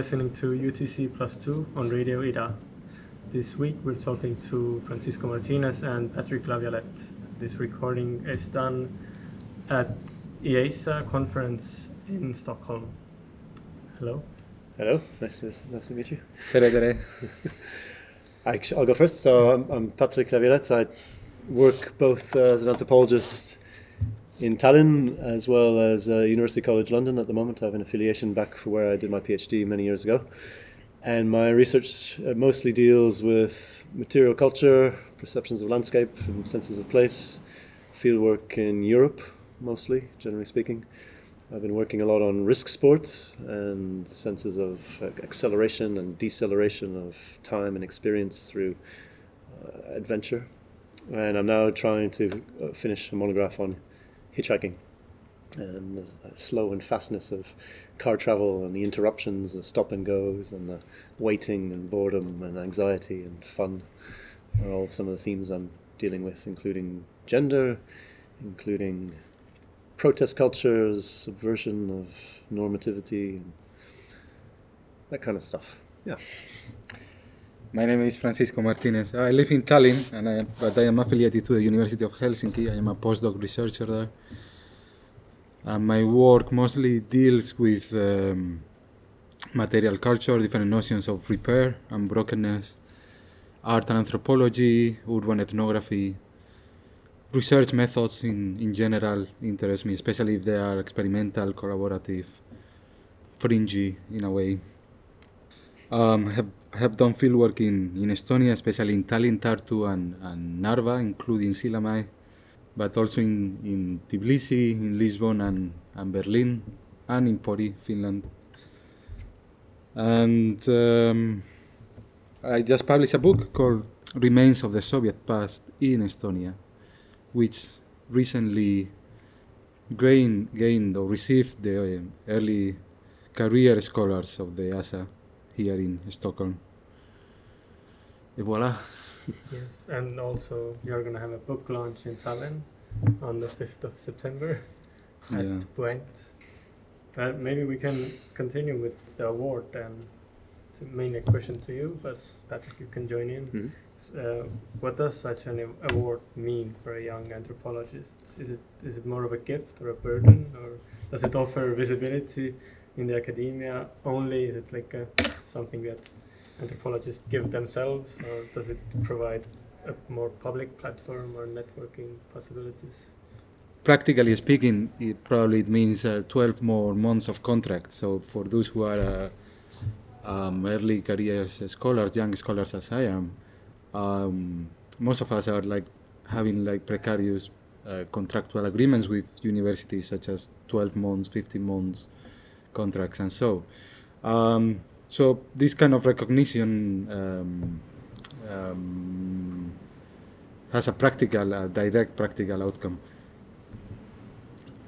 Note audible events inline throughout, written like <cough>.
Hi, you're listening to UTC Plus 2 on Radio IDA. This week we're talking to Francisco Martinez and Patrick Laviolette. This recording is done at EASA conference in Stockholm. Hello. Hello, nice to, nice to meet you. <laughs> Tere, tere. I, I'll go first. So I'm, I'm Patrick Laviolette. I work both uh, as an anthropologist in Tallinn as well as uh, University College London at the moment. I have an affiliation back for where I did my PhD many years ago. And my research uh, mostly deals with material culture, perceptions of landscape, and senses of place, fieldwork in Europe, mostly, generally speaking. I've been working a lot on risk sport and senses of uh, acceleration and deceleration of time and experience through uh, adventure. And I'm now trying to uh, finish a monograph on hitchhiking and the slow and fastness of car travel and the interruptions, the stop and goes, and the waiting and boredom and anxiety and fun are all some of the themes I'm dealing with, including gender, including protest cultures, subversion of normativity, and that kind of stuff. Yeah. My name is Francisco Martinez. I live in Tallinn, and I, but I am affiliated to the University of Helsinki. I am a postdoc researcher there. And my work mostly deals with um, material culture, different notions of repair and brokenness, art and anthropology, urban ethnography. Research methods in, in general interest me, especially if they are experimental, collaborative, fringy in a way. Um, have have done fieldwork in, in Estonia, especially in Tallinn, Tartu, and, and Narva, including Sillamäe, but also in, in Tbilisi, in Lisbon, and, and Berlin, and in Pori, Finland. And um, I just published a book called Remains of the Soviet Past in Estonia, which recently gained, gained or received the uh, early career scholars of the EASA here in Stockholm. Et voilà. Yes, and also you're going to have a book launch in Tallinn on the 5th of September at Yeah. Puent. Uh, maybe we can continue with the award and it's mainly a question to you, but Patrick, you can join in. Mhm. Uh, what does such an award mean for a young anthropologist? Is it is it more of a gift or a burden, or does it offer visibility in the academia only? Is it like a, something that anthropologists give themselves, or does it provide a more public platform or networking possibilities? Practically speaking, it probably it means uh, 12 more months of contract. So for those who are uh, um, early careers scholars, young scholars as I am, um, most of us are like having like precarious uh, contractual agreements with universities, such as 12 months, 15 months contracts, and so. Um, so this kind of recognition um, um, has a practical, a direct practical outcome.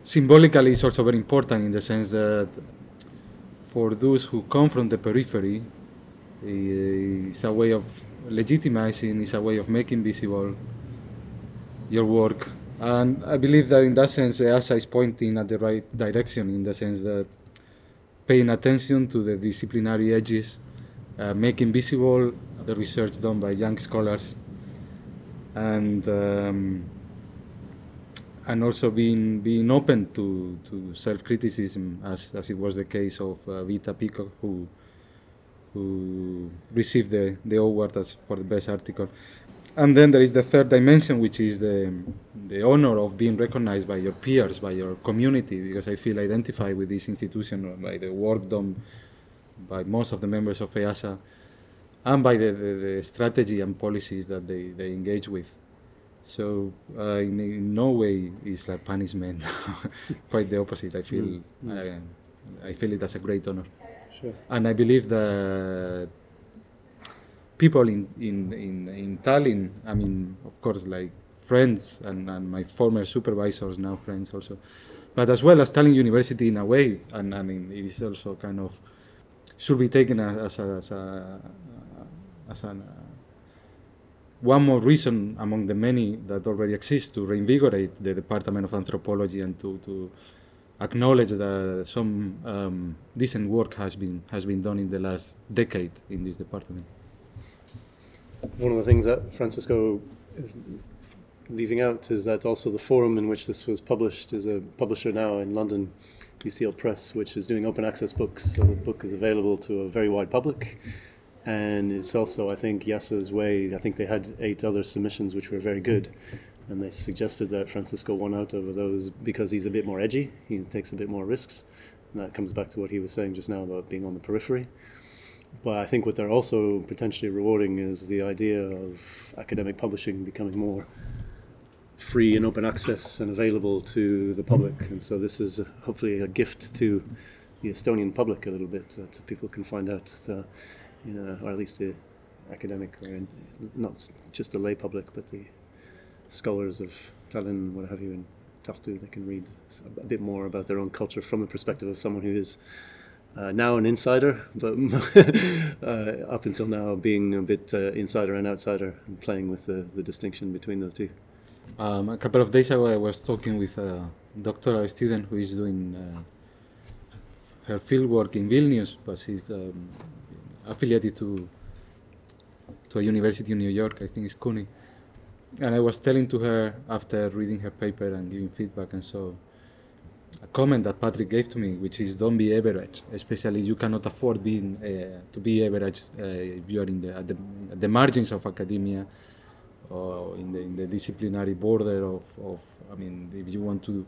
Symbolically, it's also very important in the sense that for those who come from the periphery, it's a way of legitimizing, it's a way of making visible your work. And I believe that in that sense, EASA is pointing at the right direction in the sense that paying attention to the disciplinary edges, uh, making visible the research done by young scholars, and um, and also being being open to, to self criticism, as, as it was the case of uh, Vita Peacock, who who received the, the award as for the best article. And then there is the third dimension, which is the the honor of being recognized by your peers, by your community, because I feel identified with this institution, or by the work done by most of the members of EASA, and by the, the, the strategy and policies that they, they engage with. So uh, in, in no way is like punishment. <laughs> Quite the opposite. I feel Mm. I, I feel it as a great honor, Sure. and I believe that people in, in, in, in Tallinn, I mean, of course, like friends and, and my former supervisors, now friends also, but as well as Tallinn University in a way, and, and it is also kind of should be taken as, as a, as a, as an, uh, one more reason among the many that already exist to reinvigorate the Department of Anthropology and to, to acknowledge that some um, decent work has been has been done in the last decade in this department. One of the things that Francisco is leaving out is that also the forum in which this was published is a publisher now in London, UCL Press, which is doing open access books. So the book is available to a very wide public. And it's also, I think, EASA's way. I think they had eight other submissions which were very good. And they suggested that Francisco won out over those because he's a bit more edgy, he takes a bit more risks. And that comes back to what he was saying just now about being on the periphery. But I think what they're also potentially rewarding is the idea of academic publishing becoming more free and open access and available to the public. And so this is hopefully a gift to the Estonian public a little bit, that people can find out, uh, you know, or at least the academic, or in, not just the lay public, but the scholars of Tallinn, what have you, in Tartu, they can read a bit more about their own culture from the perspective of someone who is uh, now an insider, but <laughs> uh, up until now being a bit uh, insider and outsider and playing with the, the distinction between those two. Um, a couple of days ago, I was talking with a doctoral student who is doing uh, her fieldwork in Vilnius, but she's um, affiliated to to a university in New York. I think it's CUNY. And I was telling to her after reading her paper and giving feedback and so a comment that Patrick gave to me, which is don't be average, especially you cannot afford being uh, to be average uh, if you are in the at, the at the margins of academia or in the in the disciplinary border of, of I mean if you want to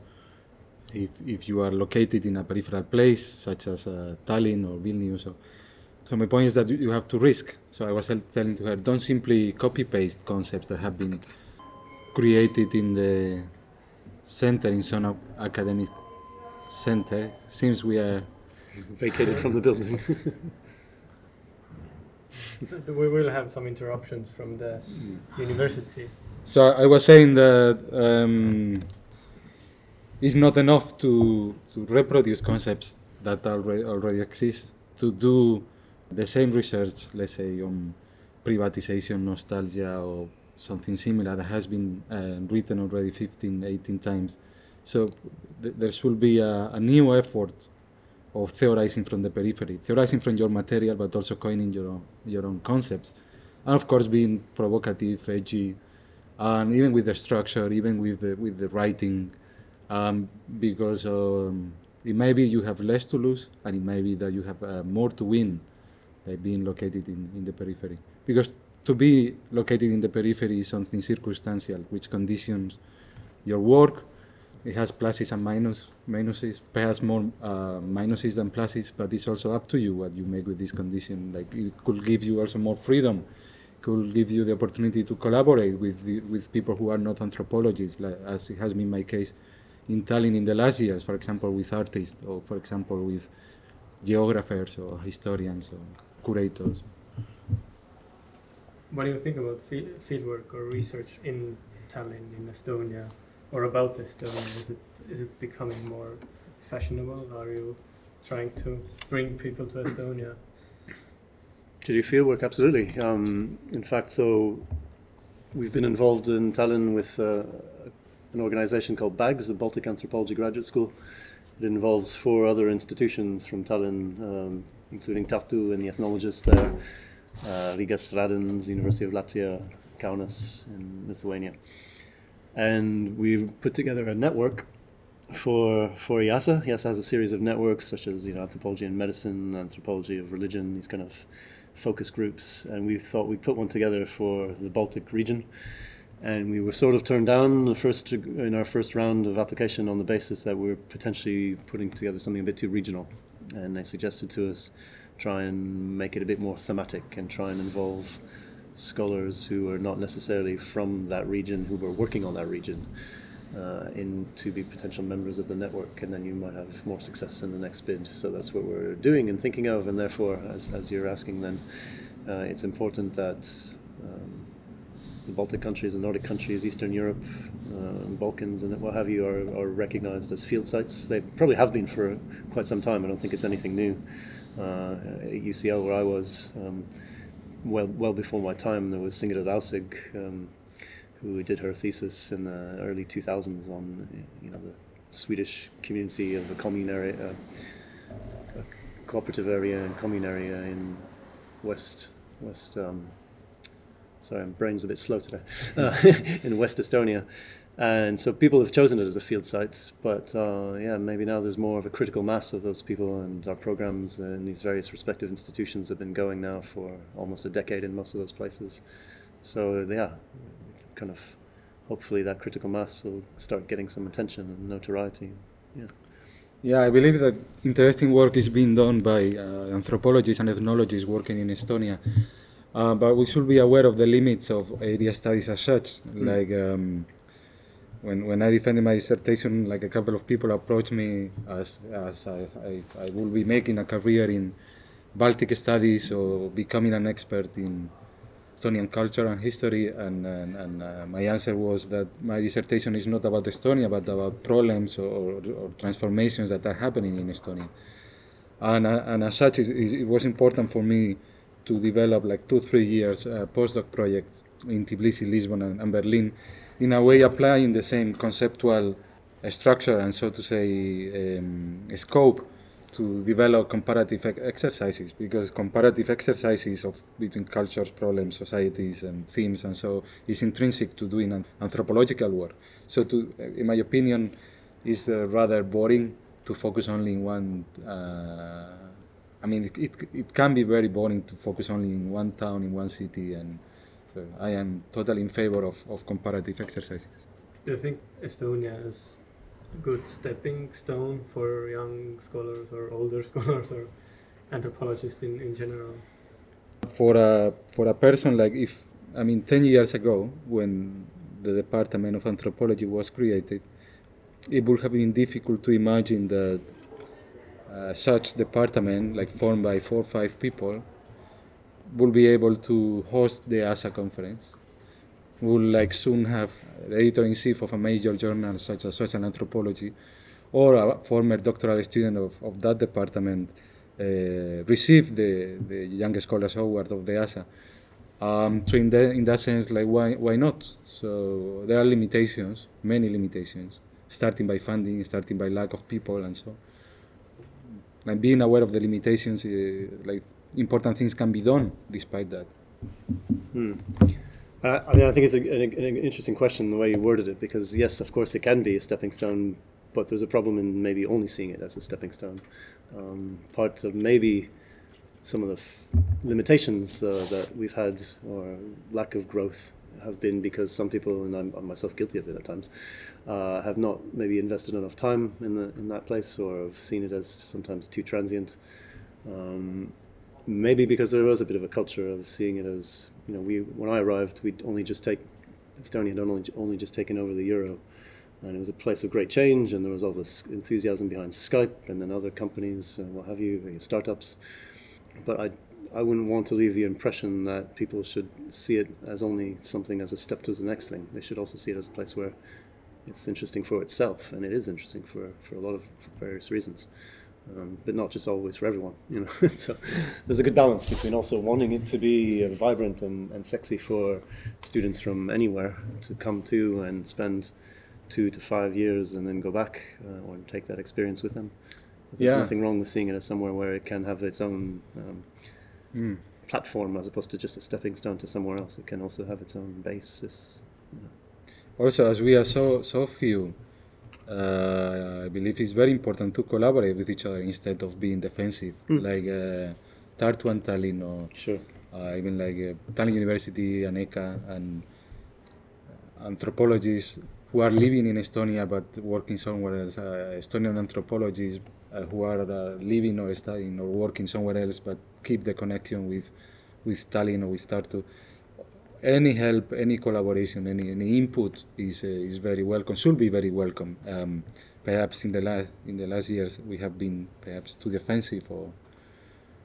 if if you are located in a peripheral place such as uh, Tallinn or Vilnius or, so my point is that you have to risk. So I was telling to her, don't simply copy paste concepts that have been created in the center in some academic center. Seems we are vacated from the building. so <laughs> we will have some interruptions from the university. So I was saying that um, it's not enough to to reproduce concepts that already already exist. To do the same research, let's say on privatization, nostalgia, or something similar that has been uh, written already 15, 18 times. So th- there should be a, a, new effort of theorizing from the periphery, theorizing from your material, but also coining your own, your own concepts. And of course, being provocative, edgy, and even with the structure, even with the, with the writing, um, because um, it may be you have less to lose, and it may be that you have uh, more to win by being located in, in the periphery. Because to be located in the periphery is something circumstantial, which conditions your work. It has pluses and minus, minuses, perhaps more uh, minuses than pluses, but it's also up to you what you make with this condition. Like it could give you also more freedom, could give you the opportunity to collaborate with the, with people who are not anthropologists, like, as it has been my case in Tallinn in the last years, for example, with artists, or for example, with geographers or historians or curators. What do you think about fieldwork or research in Tallinn, in Estonia, or about Estonia? Is it is it becoming more fashionable? Are you trying to bring people to Estonia? To do fieldwork, absolutely. Um, in fact, so we've been involved in Tallinn with uh, an organization called BAGS, the Baltic Anthropology Graduate School. It involves four other institutions from Tallinn, um, including Tartu and the ethnologists there, uh, Rigas Stradins, University of Latvia, Kaunas in Lithuania. And we put together a network for for EASA. EASA has a series of networks such as you know anthropology and medicine, anthropology of religion, these kind of focus groups. And we thought we'd put one together for the Baltic region. And we were sort of turned down the first in our first round of application on the basis that we're potentially putting together something a bit too regional. And they suggested to us try and make it a bit more thematic and try and involve scholars who are not necessarily from that region who were working on that region uh, in to be potential members of the network and then you might have more success in the next bid so that's what we're doing and thinking of and therefore as, as you're asking then uh, it's important that um, the Baltic countries, the Nordic countries, Eastern Europe, uh, Balkans, and what have you, are, are recognized as field sites. They probably have been for quite some time. I don't think it's anything new. Uh, at UCL, where I was, um, well, well before my time, there was Sigrid Rausing, um, who did her thesis in the early 2000s on, you know, the Swedish community of a commune area, uh, a cooperative area and commune area in West West. Um, sorry, my brain's a bit slow today. <laughs> Uh, in West Estonia, and so people have chosen it as a field site. But uh, yeah, maybe now there's more of a critical mass of those people, and our programs in these various respective institutions have been going now for almost a decade in most of those places. So yeah, kind of hopefully that critical mass will start getting some attention and notoriety. Yeah. Yeah, I believe that interesting work is being done by uh, anthropologists and ethnologists working in Estonia. Uh, but we should be aware of the limits of area studies as such. Mm. Like um, when, when I defended my dissertation, like a couple of people approached me as, as I, I, I will be making a career in Baltic studies or becoming an expert in Estonian culture and history, and, and, and uh, my answer was that my dissertation is not about Estonia, but about problems or, or, or transformations that are happening in Estonia. And, uh, and as such, it, it, was important for me to develop like two, three years uh, postdoc project in Tbilisi, Lisbon, and, and Berlin, in a way applying the same conceptual structure and so to say um, scope to develop comparative exercises because comparative exercises of between cultures, problems, societies, and themes, and so is intrinsic to doing an anthropological work. So, to, in my opinion, is uh, rather boring to focus only in one. Uh, I mean, it, it, it can be very boring to focus only in one town, in one city, and so I am totally in favor of, of comparative exercises. Do you think Estonia is a good stepping stone for young scholars or older <laughs> scholars or anthropologists in, in general? For a, for a person like if, I mean, 10 years ago, when the Department of Anthropology was created, it would have been difficult to imagine that uh, such department, like formed by four or five people, will be able to host the ASA conference will like soon have the editor-in-chief of a major journal such as Social Anthropology or a former doctoral student of, of that department uh, receive the, the Young Scholars Award of the ASA. Um, so in, the, in that sense, like why, why not? So there are limitations, many limitations, starting by funding, starting by lack of people and so. Like being aware of the limitations, uh, like important things can be done despite that. Hmm. Uh, I mean, I think it's a, an, an, interesting question the way you worded it because yes, of course, it can be a stepping stone, but there's a problem in maybe only seeing it as a stepping stone. Um, part of maybe some of the f- limitations uh, that we've had or lack of growth have been because some people, and I'm, I'm myself guilty of it at times, uh, have not maybe invested enough time in the in that place or have seen it as sometimes too transient. Um, maybe because there was a bit of a culture of seeing it as you know, we when I arrived, we'd only just take Estonia had only only just taken over the euro, and it was a place of great change, and there was all this enthusiasm behind Skype and then other companies and what have you, startups. But I I wouldn't want to leave the impression that people should see it as only something as a step to the next thing. They should also see it as a place where it's interesting for itself, and it is interesting for, for a lot of various reasons um, but not just always for everyone. You know, <laughs> so there's a good balance between also wanting it to be uh, vibrant and, and sexy for students from anywhere to come to and spend two to five years and then go back uh, or take that experience with them. There's yeah. nothing wrong with seeing it as somewhere where it can have its own um, mm. platform as opposed to just a stepping stone to somewhere else. It can also have its own basis. You know. Also, as we are so so few uh, I believe it's very important to collaborate with each other instead of being defensive, mm. like uh, Tartu and Tallinn, or sure. uh, even like uh, Tallinn University, Aneka, and anthropologists who are living in Estonia but working somewhere else, uh, Estonian anthropologists uh, who are uh, living or studying or working somewhere else but keep the connection with, with Tallinn or with Tartu any help, any collaboration, any, any input is uh, is very welcome. Should be very welcome. Um, perhaps in the last in the last years we have been perhaps too defensive or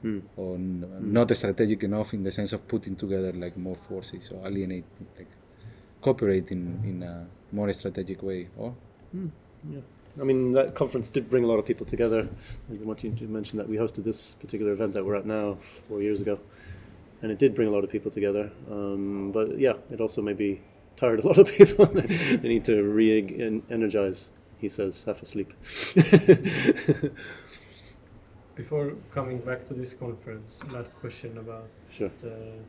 mm. or n- mm. not strategic enough in the sense of putting together like more forces or alienate like cooperating in a more strategic way. Or mm. yeah. I mean, that conference did bring a lot of people together. I want you to mention that we hosted this particular event that we're at now four years ago and it did bring a lot of people together. Um, but yeah, it also maybe tired a lot of people. <laughs> they need to re-energize. he says, half asleep. <laughs> Before coming back to this conference, last question about sure. uh,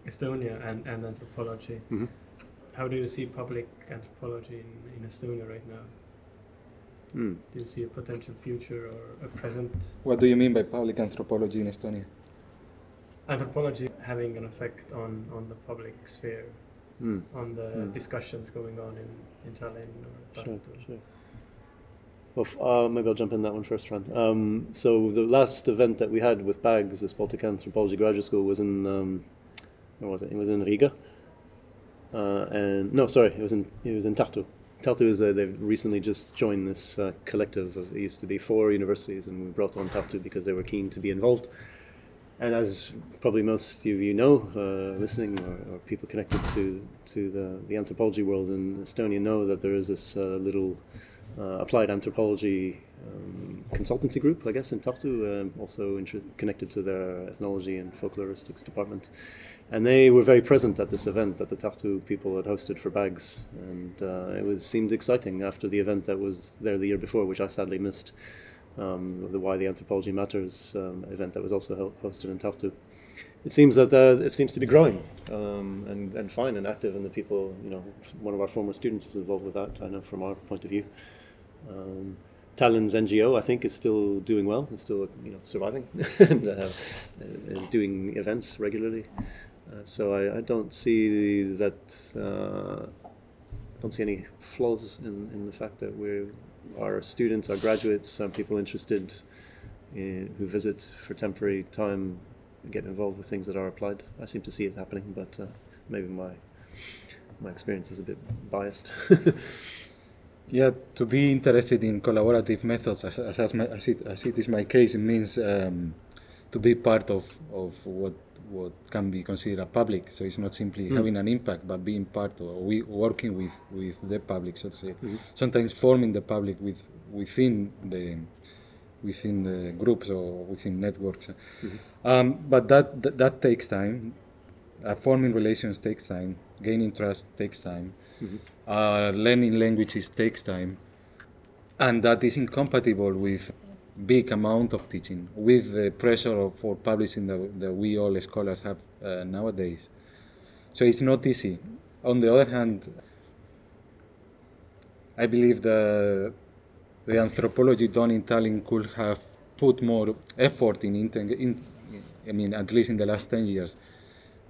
Estonia and, and anthropology. Mhm. How do you see public anthropology in, in Estonia right now? Hmm. Do you see a potential future or a present What do you mean by public anthropology in Estonia? anthropology having an effect on, on the public sphere, Hmm. on the Hmm. discussions going on in, in Tallinn or Sure, Tartu? sure. Well, uh, maybe I'll jump in that one first, Fran. Um, so the last event that we had with BAGS, this Baltic Anthropology Graduate School, was in um, where was it? It was in Riga. Uh, and no, sorry, it was in it was in Tartu. Tartu is uh, they've recently just joined this uh, collective of it used to be four universities, and we brought on Tartu because they were keen to be involved. And as probably most of you know, uh, listening or, or people connected to to the, the anthropology world in Estonia know that there is this uh, little uh, applied anthropology um, consultancy group, I guess, in Tartu, um, also inter- connected to their ethnology and folkloristics department. And they were very present at this event that the Tartu people had hosted for BAGS, and uh, it was seemed exciting after the event that was there the year before, which I sadly missed. Um, the Why the Anthropology Matters um, event that was also hosted in Tartu. It seems that uh, it seems to be growing um, and, and fine and active, and the people, you know, one of our former students is involved with that. I know from our point of view. Um, Tallinn's NGO, I think, is still doing well. Is still, you know, surviving <laughs> and uh, is doing events regularly. Uh, so I, I don't see that. Uh, don't see any flaws in, in the fact that we're our students, our graduates, uh, people interested in, who visit for temporary time get involved with things that are applied. I seem to see it happening, but uh, maybe my my experience is a bit biased. <laughs> Yeah, to be interested in collaborative methods, as, as, as, my, as, it, as it is my case, it means um, to be part of, of what what can be considered a public. So it's not simply Mm. having an impact, but being part of, we working with, with the public, so to say. Mhm. Sometimes forming the public with within the within the groups or within networks. Um, but that, that that takes time. Uh, forming relations takes time. Gaining trust takes time. Mhm. Uh, learning languages takes time, and that is incompatible with big amount of teaching, with the pressure for publishing that, that we all scholars have uh, nowadays. So it's not easy. On the other hand, I believe the the anthropology done in Tallinn could have put more effort in, in I mean, at least in the last 10 years,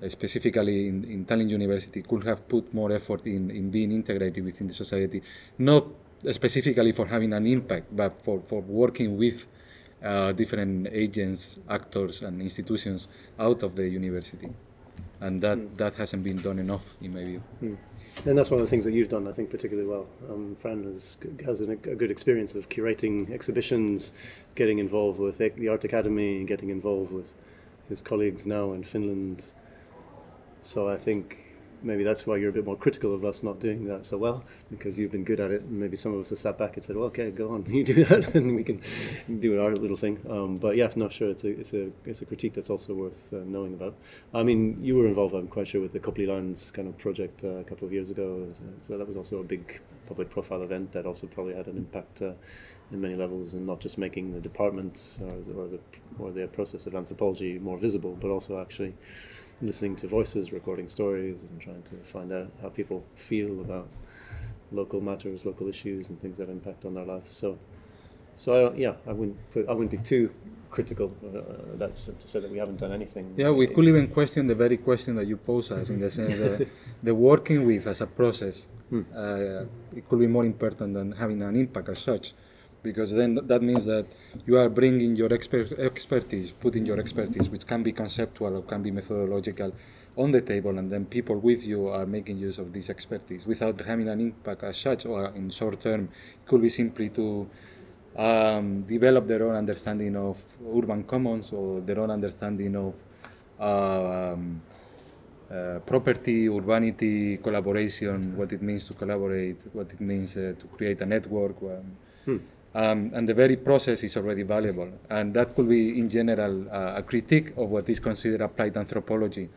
uh, specifically in, in Tallinn University, could have put more effort in, in being integrated within the society, not specifically for having an impact, but for, for working with uh, different agents, actors, and institutions out of the university. And that, that hasn't been done enough, in my view. Hmm. And that's one of the things that you've done, I think, particularly well. Um, Fran has, has an, a good experience of curating exhibitions, getting involved with the Art Academy, getting involved with his colleagues now in Finland. So I think maybe that's why you're a bit more critical of us not doing that so well, because you've been good at it, and maybe some of us have sat back and said, well, "Okay, go on, <laughs> you do that, and we can do our little thing." Um, but yeah, no, sure, it's a it's a it's a critique that's also worth uh, knowing about. I mean, you were involved, I'm quite sure, with the Kopli Lines kind of project uh, a couple of years ago. Uh, So that was also a big public profile event that also probably had an impact uh, in many levels, and not just making the department or the, or the or the process of anthropology more visible, but also actually listening to voices, recording stories, and trying to find out how people feel about local matters, local issues, and things that impact on their lives. So, so I, yeah, I wouldn't put, I wouldn't be too critical. Uh, that's to say that we haven't done anything. Yeah, we could even question the very question that you pose us in the <laughs> sense that the working with as a process, Hmm. uh, it could be more important than having an impact as such, because then that means that you are bringing your expert, expertise, putting your expertise, which can be conceptual or can be methodological, on the table, and then people with you are making use of this expertise without having an impact as such, or in short term, it could be simply to um, develop their own understanding of urban commons or their own understanding of um, uh, property, urbanity, collaboration, what it means to collaborate, what it means uh, to create a network. Um, Hmm. Um, and the very process is already valuable. And that could be, in general, uh, a critique of what is considered applied anthropology,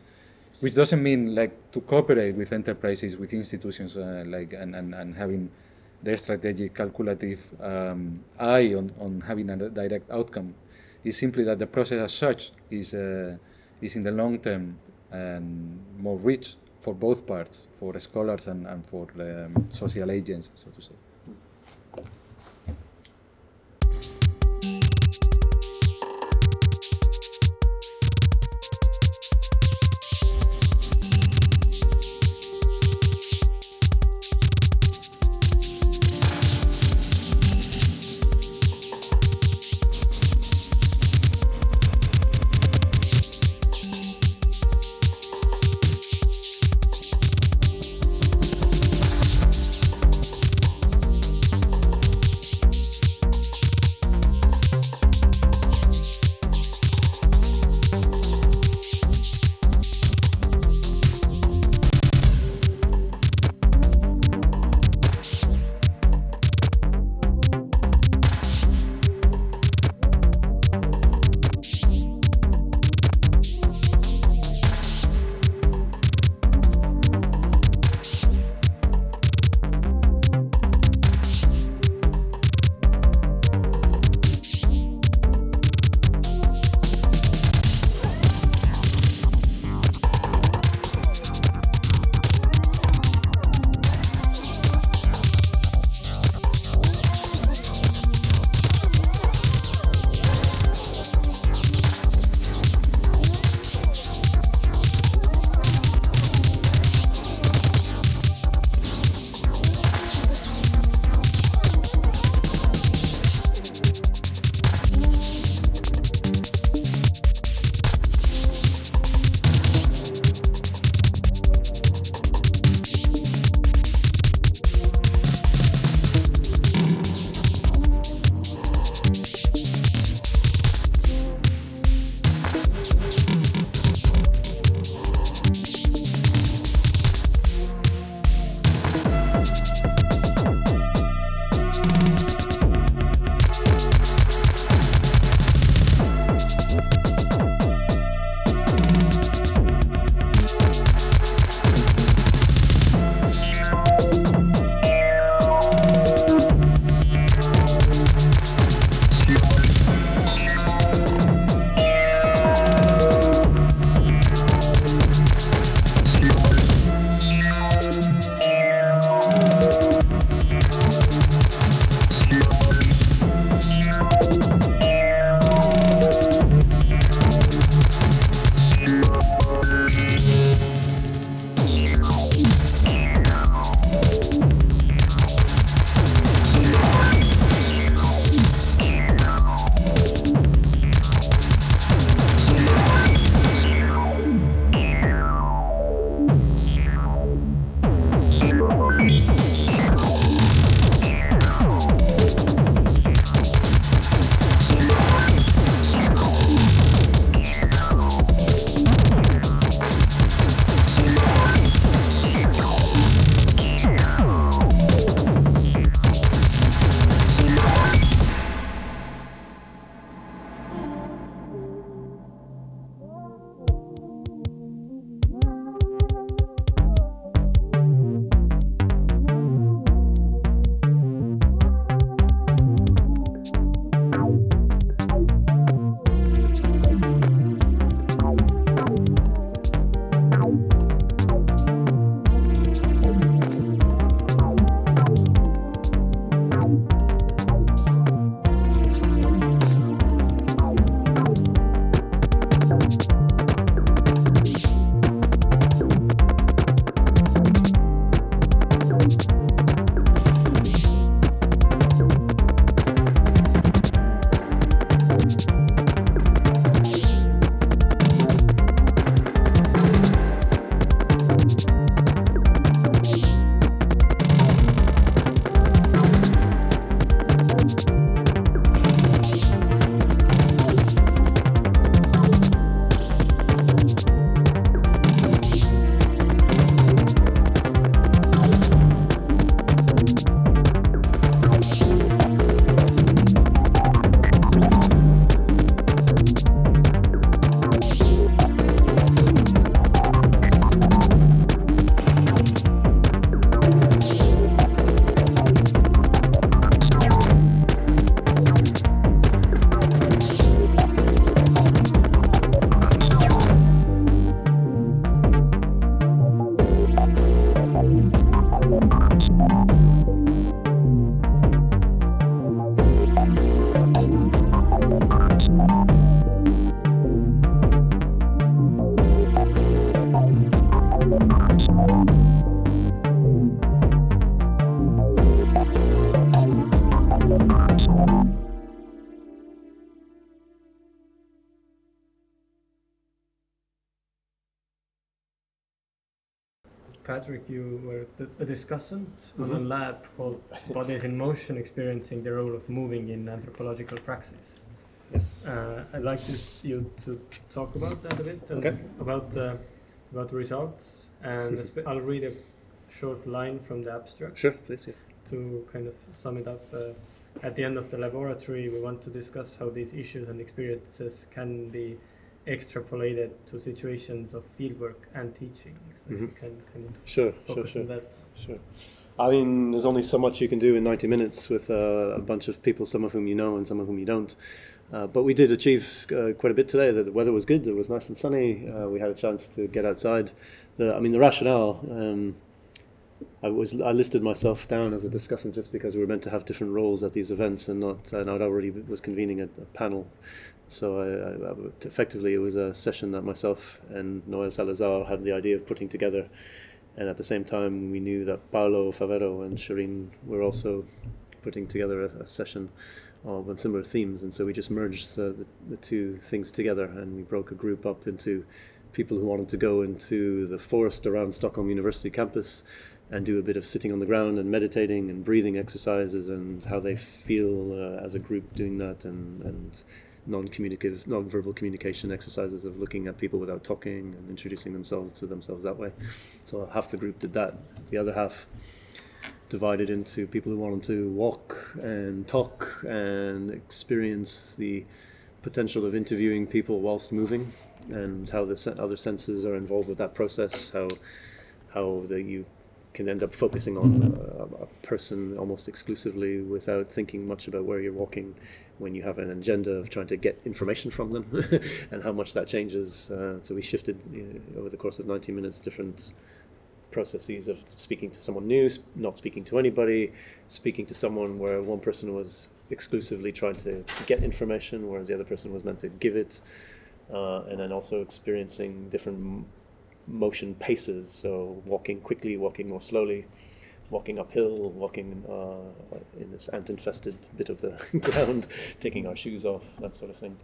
which doesn't mean like to cooperate with enterprises, with institutions, uh, like and, and, and having the strategic calculative um, eye on, on having a direct outcome. It's simply that the process as such is, uh, is in the long term and more rich for both parts, for scholars and, and for um, social agents, so to say. Patrick, you were a discussant on a Mhm. lab called Bodies in Motion Experiencing the Role of Moving in Anthropological Praxis. Yes. Uh, I'd like to, you to talk about that a bit and Okay. about the about the results. And I'll read a short line from the abstract Sure, please. Yeah. to kind of sum it up. Uh, at the end of the laboratory, we want to discuss how these issues and experiences can be extrapolated to situations of fieldwork and teaching. So Mhm. can kind Sure, sure, sure. Sure. I mean, there's only so much you can do in 90 minutes with uh, a bunch of people, some of whom you know and some of whom you don't. Uh, but we did achieve uh, quite a bit today. The weather was good. It was nice and sunny. Uh, we had a chance to get outside. The, I mean, the rationale. Um, I was I listed myself down as a discussant just because we were meant to have different roles at these events and not and I'd already was convening a, a panel. So I, I, effectively, it was a session that myself and Noel Salazar had the idea of putting together. And at the same time we knew that Paolo Favero and Shireen were also putting together a, a session on similar themes. And so we just merged uh, the, the two things together and we broke a group up into people who wanted to go into the forest around Stockholm University campus and do a bit of sitting on the ground and meditating and breathing exercises and how they feel uh, as a group doing that and, and non-communicative, non-verbal communication exercises of looking at people without talking and introducing themselves to themselves that way. So half the group did that. The other half divided into people who wanted to walk and talk and experience the potential of interviewing people whilst moving and how the other senses are involved with that process, how how the, you can end up focusing on a, a person almost exclusively without thinking much about where you're walking when you have an agenda of trying to get information from them <laughs> and how much that changes. Uh, so we shifted uh, over the course of 90 minutes different processes of speaking to someone new, sp- not speaking to anybody, speaking to someone where one person was exclusively trying to get information, whereas the other person was meant to give it, uh, and then also experiencing different motion paces. So walking quickly, walking more slowly, walking uphill, walking uh, in this ant-infested bit of the <laughs> ground, taking our shoes off, that sort of thing.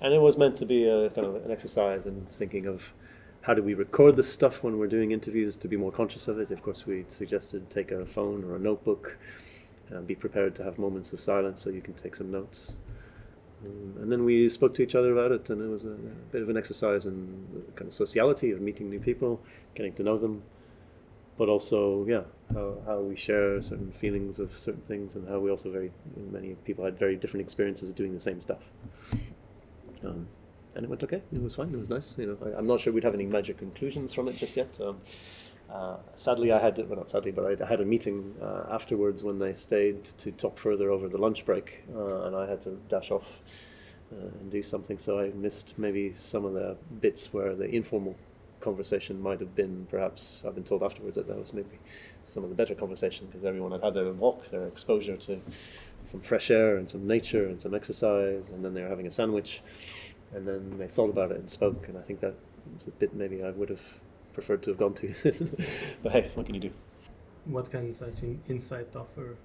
And it was meant to be a kind of an exercise in thinking of how do we record this stuff when we're doing interviews to be more conscious of it. Of course, we suggested take a phone or a notebook and be prepared to have moments of silence so you can take some notes. Um, and then we spoke to each other about it, and it was a, a bit of an exercise in kind of sociality of meeting new people, getting to know them, but also, yeah, how, how we share certain feelings of certain things, and how we also very many people had very different experiences doing the same stuff. Um, and it went okay. It was fine. It was nice. You know, I, I'm not sure we'd have any major conclusions from it just yet. Um, uh, sadly, I had well, not sadly, but I, had a meeting uh, afterwards when they stayed to talk further over the lunch break, uh, and I had to dash off uh, and do something. So I missed maybe some of the bits where the informal conversation might have been. Perhaps I've been told afterwards that that was maybe some of the better conversation because everyone had had their walk, their exposure to some fresh air and some nature and some exercise, and then they were having a sandwich, and then they thought about it and spoke. And I think that a bit maybe I would have preferred to have gone to. <laughs> but hey, what can you do? What can such an insight offer?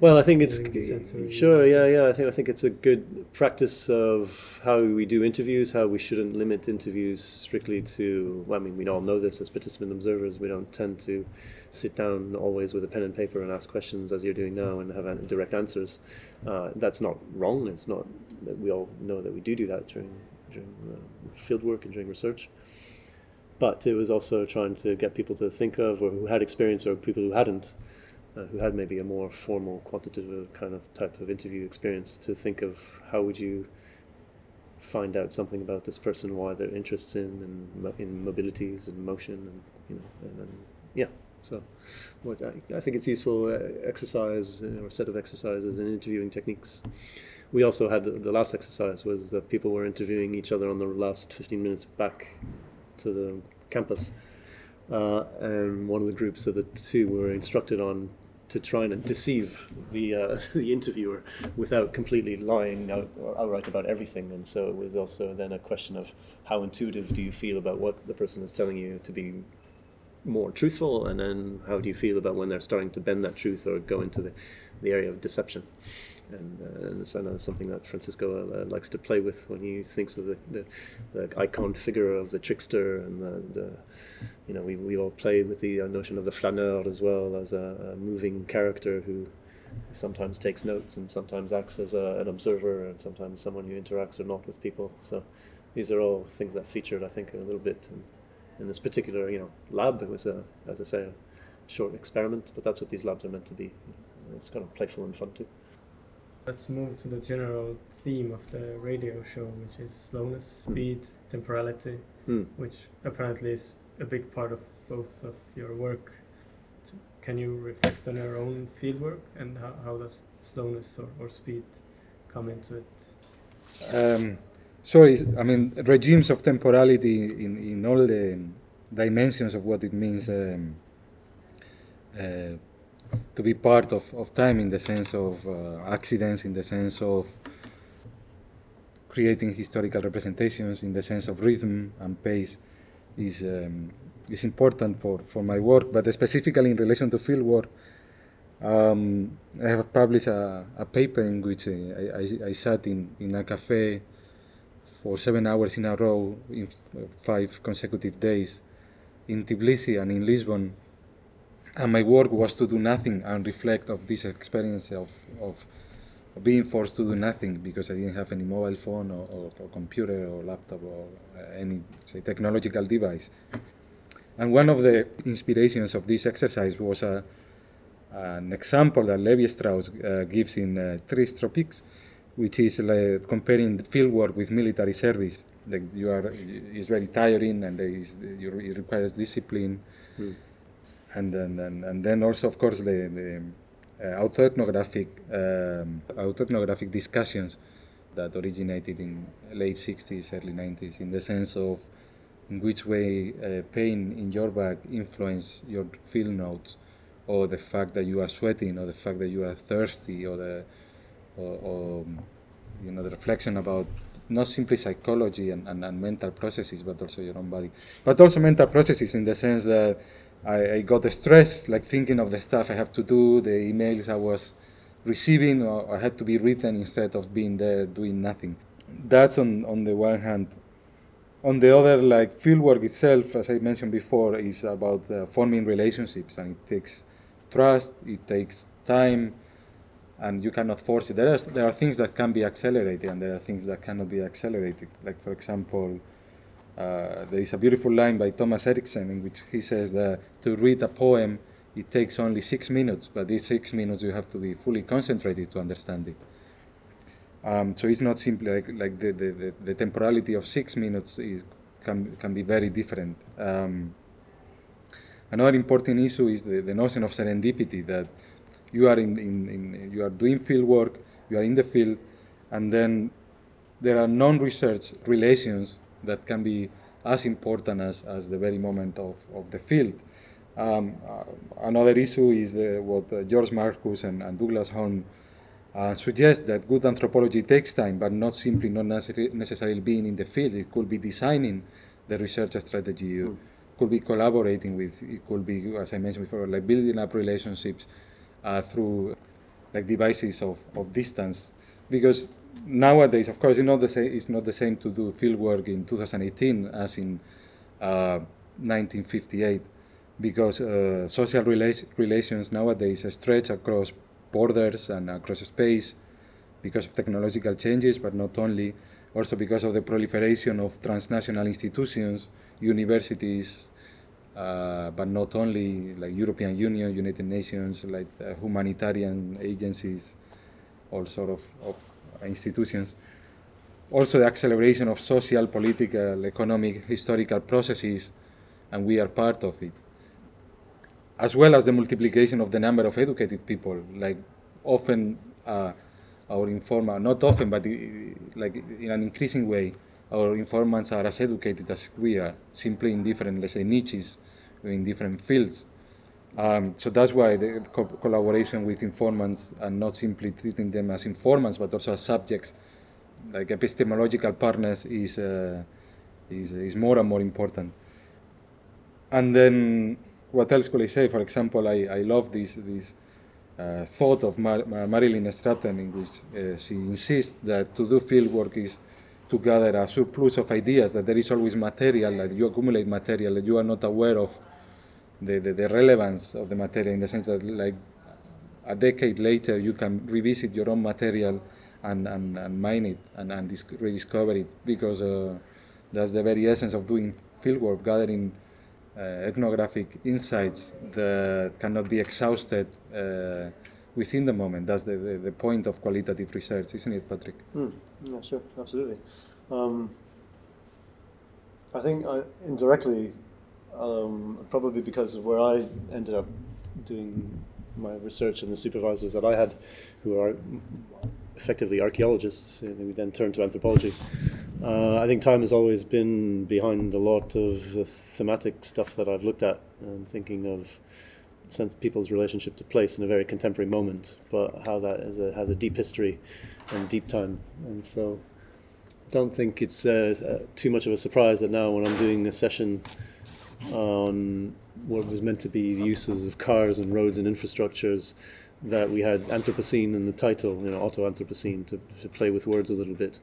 Well, I think it's sensory sure, yeah, yeah. I think I think it's a good practice of how we do interviews. How we shouldn't limit interviews strictly to. Well, I mean, we all know this as participant observers. We don't tend to sit down always with a pen and paper and ask questions as you're doing now and have an- direct answers. Uh, that's not wrong. It's not. We all know that we do do that during during uh, field work and during research. But it was also trying to get people to think of, or who had experience, or people who hadn't uh, who had maybe a more formal quantitative kind of type of interview experience to think of how would you find out something about this person why their interests in in mobilities and motion and you know and then yeah so what I, I think it's useful uh, exercise uh, or set of exercises and interviewing techniques. We also had the, the last exercise was that people were interviewing each other on the last 15 minutes back to the campus uh, and one of the groups of the two were instructed on to try and deceive the uh, <laughs> the interviewer without completely lying out or outright about everything. And so it was also then a question of how intuitive do you feel about what the person is telling you to be more truthful, and then how do you feel about when they're starting to bend that truth or go into the, the area of deception. And, uh, and it's something that Francisco uh, likes to play with when he thinks of the, the, the icon figure of the trickster and the, the you know we, we all play with the uh, notion of the flaneur as well as a, a moving character who sometimes takes notes and sometimes acts as a, an observer and sometimes someone who interacts or not with people. So these are all things that featured, I think, a little bit in, in this particular, you know, lab. It was a, as I say, a short experiment, but that's what these labs are meant to be. It's kind of playful and fun too. Let's move to the general theme of the radio show, which is slowness, Hmm. speed, temporality, Hmm. which apparently is a big part of both of your work. Can you reflect on your own fieldwork and how, how does slowness or, or speed come into it? Um, sorry, I mean regimes of temporality in, in all the dimensions of what it means um, uh, to be part of, of time in the sense of uh, accidents, in the sense of creating historical representations, in the sense of rhythm and pace is um, is important for, for my work, but specifically in relation to field work. Um, I have published a, a paper in which I, I, I sat in, in a cafe for seven hours in a row in five consecutive days in Tbilisi and in Lisbon. And my work was to do nothing and reflect of this experience of, of being forced to do nothing because I didn't have any mobile phone or, or, or computer or laptop or uh, any say technological device. And one of the inspirations of this exercise was a, an example that Lévi-Strauss uh, gives in uh, Tropics, which is like comparing field work with military service. Like you are, it's very tiring and is, it requires discipline. Hmm. And then, and, and then also, of course, the, the uh, autoethnographic, um, autoethnographic discussions that originated in late 60s, early 90s, in the sense of in which way uh, pain in your back influence your field notes, or the fact that you are sweating, or the fact that you are thirsty, or the or, or you know the reflection about not simply psychology and, and, and mental processes, but also your own body, but also mental processes in the sense that I, I got stressed, like thinking of the stuff I have to do, the emails I was receiving, or I had to be written instead of being there doing nothing. That's on, on the one hand. On the other, like fieldwork itself, as I mentioned before, is about uh, forming relationships, and it takes trust, it takes time, and you cannot force it. There are there are things that can be accelerated, and there are things that cannot be accelerated. Like for example, uh, there is a beautiful line by Thomas Eriksen in which he says that to read a poem it takes only six minutes, but these six minutes you have to be fully concentrated to understand it. Um, so it's not simply like, like the, the, the, the temporality of six minutes is, can, can be very different. Um, another important issue is the, the notion of serendipity that you are in, in, in you are doing field work, you are in the field, and then there are non-research relations that can be as important as, as the very moment of, of the field. Um, uh, another issue is uh, what uh, George Marcus and, and Douglas Holmes uh, suggest that good anthropology takes time, but not simply not necessarily, necessarily being in the field. It could be designing the research strategy. You could be collaborating with. It could be, as I mentioned before, like building up relationships uh, through like devices of, of distance. Because nowadays, of course, it's not the same. It's not the same to do field work in 2018 as in uh, 1958, because uh, social rela- relations nowadays stretch across borders and across space because of technological changes, but not only, also because of the proliferation of transnational institutions, universities, uh, but not only like European Union, United Nations, like uh, humanitarian agencies, all sort of, of institutions. Also, the acceleration of social, political, economic, historical processes, and we are part of it as well as the multiplication of the number of educated people. Like often, uh, our informer, not often, but like in an increasing way, our informants are as educated as we are, simply in different, let's say, niches, in different fields. Um, so that's why the co- collaboration with informants and not simply treating them as informants, but also as subjects, like epistemological partners, is uh, is, is more and more important. And then what else could I say? For example, I, I love this this uh, thought of Mar- Marilyn Strathern, in which uh, she insists that to do fieldwork is to gather a surplus of ideas, that there is always material, that you accumulate material, that you are not aware of the, the, the relevance of the material in the sense that, like, a decade later, you can revisit your own material and, and, and mine it and, and dis- rediscover it because uh, that's the very essence of doing fieldwork, gathering uh, ethnographic insights that cannot be exhausted uh, within the moment. That's the, the, the, point of qualitative research, isn't it, Patrick? Mm. Yeah, sure, absolutely. Um, I think I, indirectly, um, probably because of where I ended up doing my research and the supervisors that I had, who are effectively archaeologists, uh, we then turned to anthropology. Uh, I think time has always been behind a lot of the thematic stuff that I've looked at and thinking of sense people's relationship to place in a very contemporary moment, but how that a, has a deep history and deep time. And so I don't think it's uh, uh, too much of a surprise that now when I'm doing a session on what was meant to be the uses of cars and roads and infrastructures, that we had Anthropocene in the title, you know, Auto-Anthropocene, to, to play with words a little bit.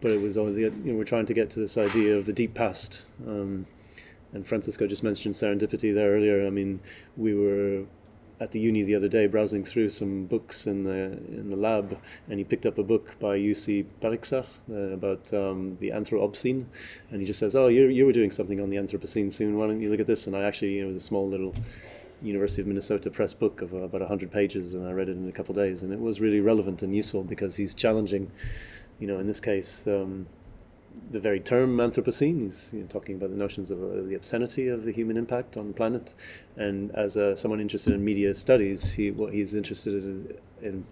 But it was only, you know, we're trying to get to this idea of the deep past. Um, and Francisco just mentioned serendipity there earlier. I mean, we were at the uni the other day browsing through some books in the in the lab, and he picked up a book by Jussi Parikka uh, about um, the Anthropocene, and he just says, "Oh, you you were doing something on the Anthropocene soon. Why don't you look at this?" And I actually, you know, it was a small little University of Minnesota press book of uh, about 100 pages, and I read it in a couple of days, and it was really relevant and useful because he's challenging, you know, in this case. Um, the very term Anthropocene. He's you know, talking about the notions of uh, the obscenity of the human impact on the planet. And as uh, someone interested in media studies, he, what he's interested in, in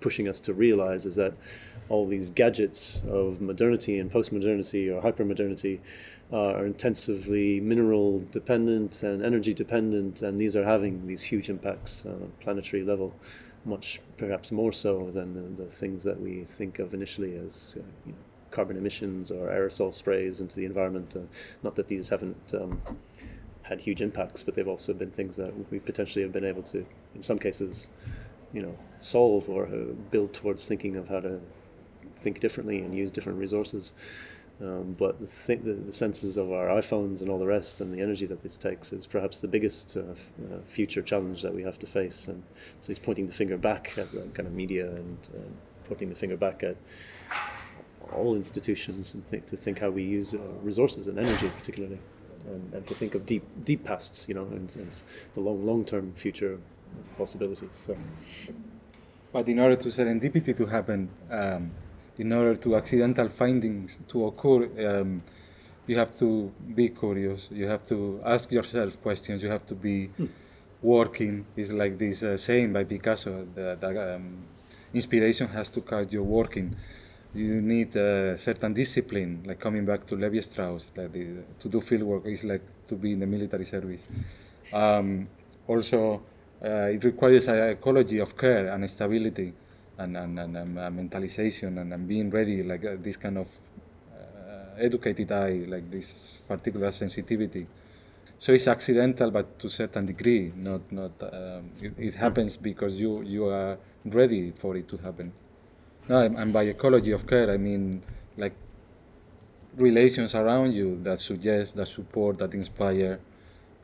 pushing us to realize is that all these gadgets of modernity and post-modernity or hyper-modernity uh, are intensively mineral dependent and energy dependent, and these are having these huge impacts on a planetary level, much perhaps more so than the, the things that we think of initially as uh, you know, carbon emissions or aerosol sprays into the environment. Uh, not that these haven't um, had huge impacts, but they've also been things that we potentially have been able to, in some cases, you know, solve or uh, build towards thinking of how to think differently and use different resources. Um, but the, th- the, the, senses of our iPhones and all the rest, and the energy that this takes, is perhaps the biggest uh, f- uh, future challenge that we have to face. And so he's pointing the finger back at the kind of media and uh, pointing the finger back at all institutions and think, to think how we use uh, resources and energy particularly and, and, to think of deep deep pasts you know and, and the long long term future possibilities so. But in order to serendipity to happen um, in order to accidental findings to occur um, you have to be curious you have to ask yourself questions you have to be hmm. working. Is like this uh, saying by picasso that, um, inspiration has to catch your working you need a certain discipline, like coming back to Lévi-Strauss, like the, to do field work is like to be in the military service. Um, also, uh, it requires a ecology of care and stability and, and, and, and mentalization and, and, being ready, like uh, this kind of uh, educated eye, like this particular sensitivity. So it's accidental, but to a certain degree, not, not um, it, it happens because you, you are ready for it to happen. No, and by ecology of care, I mean like relations around you that suggest, that support, that inspire,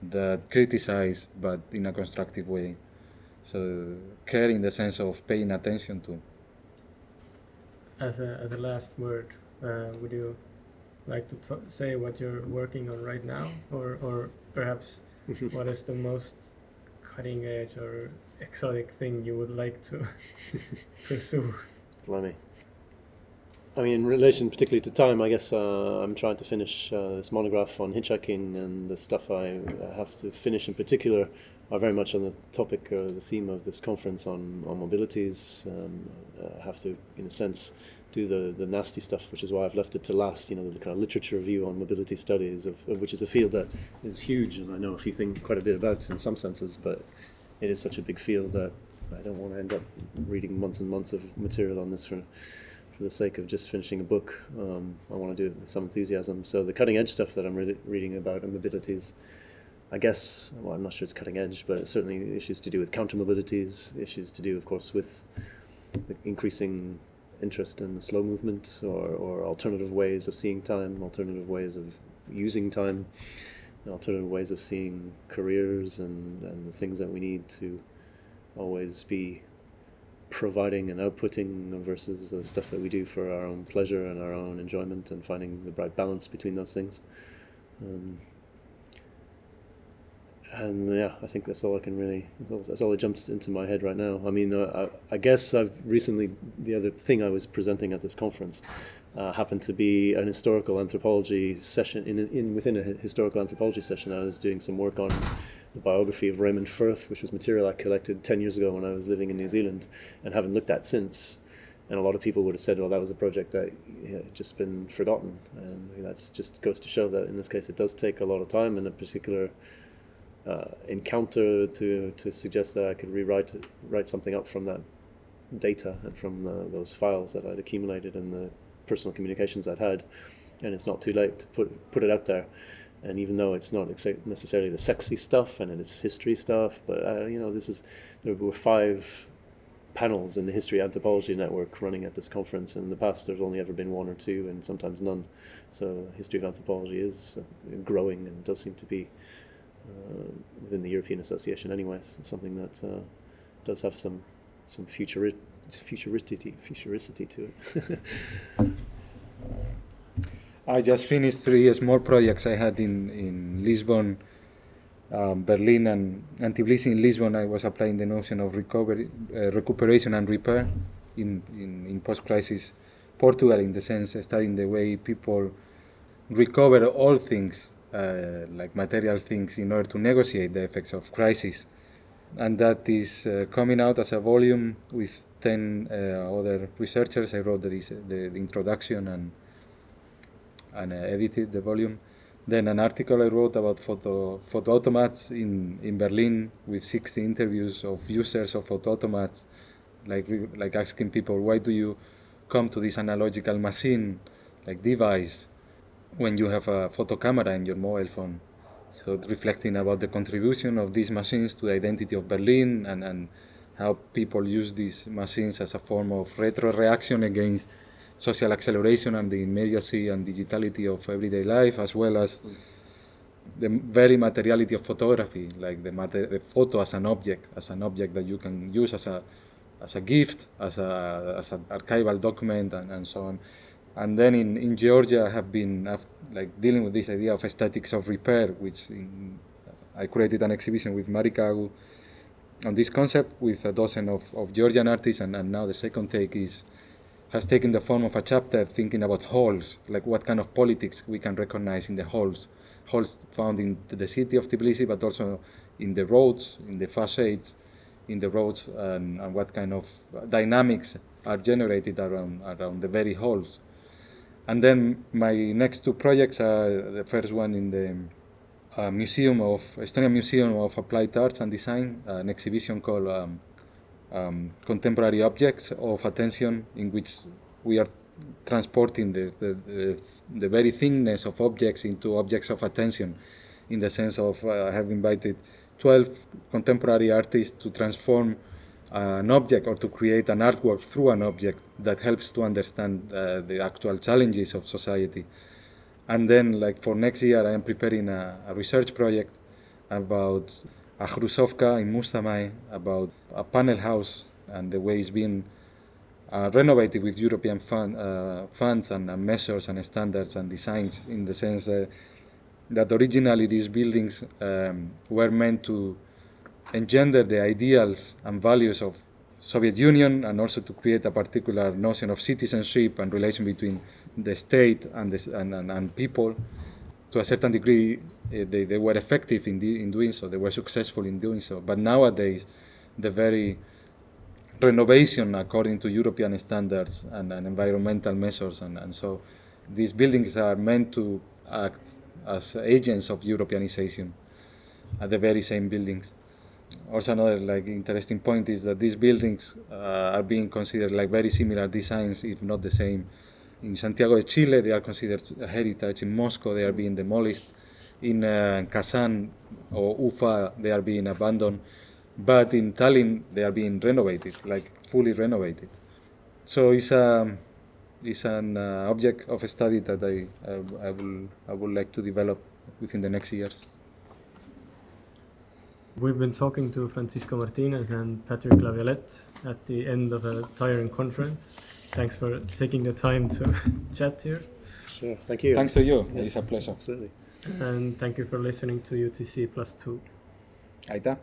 that criticize, but in a constructive way. So care in the sense of paying attention to. As a as a last word, uh, would you like to t- say what you're working on right now, or or perhaps <laughs> what is the most cutting edge or exotic thing you would like to <laughs> pursue? Blimey. I mean, in relation particularly to time, I guess uh, I'm trying to finish uh, this monograph on hitchhiking, and the stuff I have to finish in particular are very much on the topic or uh, the theme of this conference on, on mobilities. Um, I have to, in a sense, do the, the nasty stuff, which is why I've left it to last, you know, the kind of literature review on mobility studies, of, of which is a field that is huge, and I know a few things quite a bit about in some senses, but it is such a big field that I don't want to end up reading months and months of material on this for for the sake of just finishing a book. Um, I want to do it with some enthusiasm. So the cutting edge stuff that I'm re- reading about mobilities I guess, well, I'm not sure it's cutting edge, but certainly issues to do with counter mobilities, issues to do, of course, with increasing interest in the slow movement or, or alternative ways of seeing time, alternative ways of using time, alternative ways of seeing careers and, and the things that we need to always be providing and outputting versus the stuff that we do for our own pleasure and our own enjoyment and finding the right balance between those things. Um, and yeah, I think that's all I can really. That's all that jumps into my head right now. I mean, uh, I, I, guess I've recently the other thing I was presenting at this conference uh, happened to be an historical anthropology session. In, in within a historical anthropology session, I was doing some work on the biography of Raymond Firth, which was material I collected ten years ago when I was living in New Zealand, and haven't looked at since. And a lot of people would have said, "Well, that was a project that had just been forgotten," and that's just goes to show that in this case, it does take a lot of time and a particular uh, encounter to to suggest that I could rewrite write something up from that data and from uh, those files that I'd accumulated and the personal communications I'd had, and it's not too late to put put it out there. And even though it's not necessarily the sexy stuff and it's history stuff, but uh, you know, this is there were five panels in the History Anthropology Network running at this conference. In the past, there's only ever been one or two, and sometimes none. So, history of anthropology is uh, growing and does seem to be uh, within the European Association, anyway, something that uh, does have some some futuri- futuricity futuricity to it. <laughs> I just finished three small projects I had in in Lisbon. Um, Berlin and, and Tbilisi in Lisbon, I was applying the notion of recovery, uh, recuperation and repair in, in, in post-crisis Portugal, in the sense studying the way people recover all things uh, like material things in order to negotiate the effects of crisis. And that is uh, coming out as a volume with 10 uh, other researchers. I wrote the, the introduction and, and uh, edited the volume. Then an article I wrote about photo, photo automats in, in Berlin with 60 interviews of users of photo automats, like, like asking people, why do you come to this analogical machine, like device, when you have a photo camera in your mobile phone. So reflecting about the contribution of these machines to the identity of Berlin and, and how people use these machines as a form of retro reaction against social acceleration and the immediacy and digitality of everyday life, as well as the very materiality of photography, like the, mater- the photo as an object, as an object that you can use as a as a gift, as a as an archival document, and, and so on. And then in, in Georgia, I have been like dealing with this idea of aesthetics of repair, which in, I created an exhibition with Mari Kagu on this concept with a dozen of, of Georgian artists, and, and now the second take is has taken the form of a chapter thinking about halls, like what kind of politics we can recognize in the halls, halls found in the city of Tbilisi, but also in the roads, in the facades, in the roads, and, and what kind of dynamics are generated around around the very halls. And then my next two projects are the first one in the uh, Museum of Estonian Museum of Applied Arts and Design, an exhibition called um, um, Contemporary Objects of Attention, in which we are transporting the, the, the, the, very thinness of objects into objects of attention, in the sense of uh, I have invited 12 contemporary artists to transform an object or to create an artwork through an object that helps to understand uh, the actual challenges of society. And then, like for next year, I am preparing a, a research project about a Hrusovka in Mustamäe, about a panel house and the way it's been uh, renovated with European fund, uh, funds and uh, measures and standards and designs in the sense that originally these buildings um, were meant to engender the ideals and values of Soviet Union and also to create a particular notion of citizenship and relation between the state and, the, and, and, and, people. To a certain degree, uh, they, they were effective in, the, in doing so, they were successful in doing so. But nowadays, the very renovation according to European standards and, and environmental measures, and, and so these buildings are meant to act as agents of Europeanization at the very same buildings also another like interesting point is that these buildings uh, are being considered like very similar designs, if not the same. In Santiago de Chile, they are considered a heritage. In Moscow, they are being demolished In uh, Kazan or Ufa, they are being abandoned, but in Tallinn, they are being renovated, like fully renovated. So it's a it's an uh, object of study that I, I I will I would like to develop within the next years. We've been talking to Francisco Martinez and Patrick Laviolette at the end of a tiring conference. Thanks for taking the time to <laughs> chat here, Sure. Thank you. Thanks to you. Yes. It's a pleasure. Absolutely. and thank you for listening to UTC Plus Two. Aitäh.